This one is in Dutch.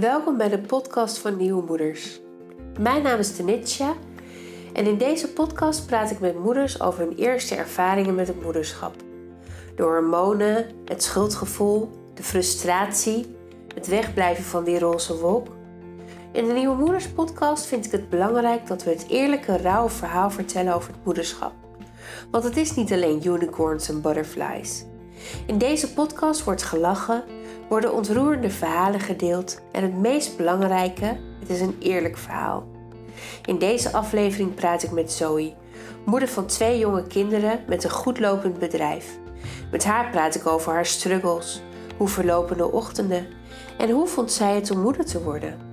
Welkom bij de podcast van Nieuwe Moeders. Mijn naam is Tenitsja en in deze podcast praat ik met moeders over hun eerste ervaringen met het moederschap. De hormonen, het schuldgevoel, de frustratie, het wegblijven van die roze wolk. In de Nieuwe Moeders podcast vind ik het belangrijk dat we het eerlijke, rauwe verhaal vertellen over het moederschap. Want het is niet alleen unicorns en butterflies. In deze podcast wordt gelachen, worden ontroerende verhalen gedeeld en het meest belangrijke, het is een eerlijk verhaal. In deze aflevering praat ik met Zoe, moeder van twee jonge kinderen met een goedlopend bedrijf. Met haar praat ik over haar struggles, hoe verlopen de ochtenden en hoe vond zij het om moeder te worden.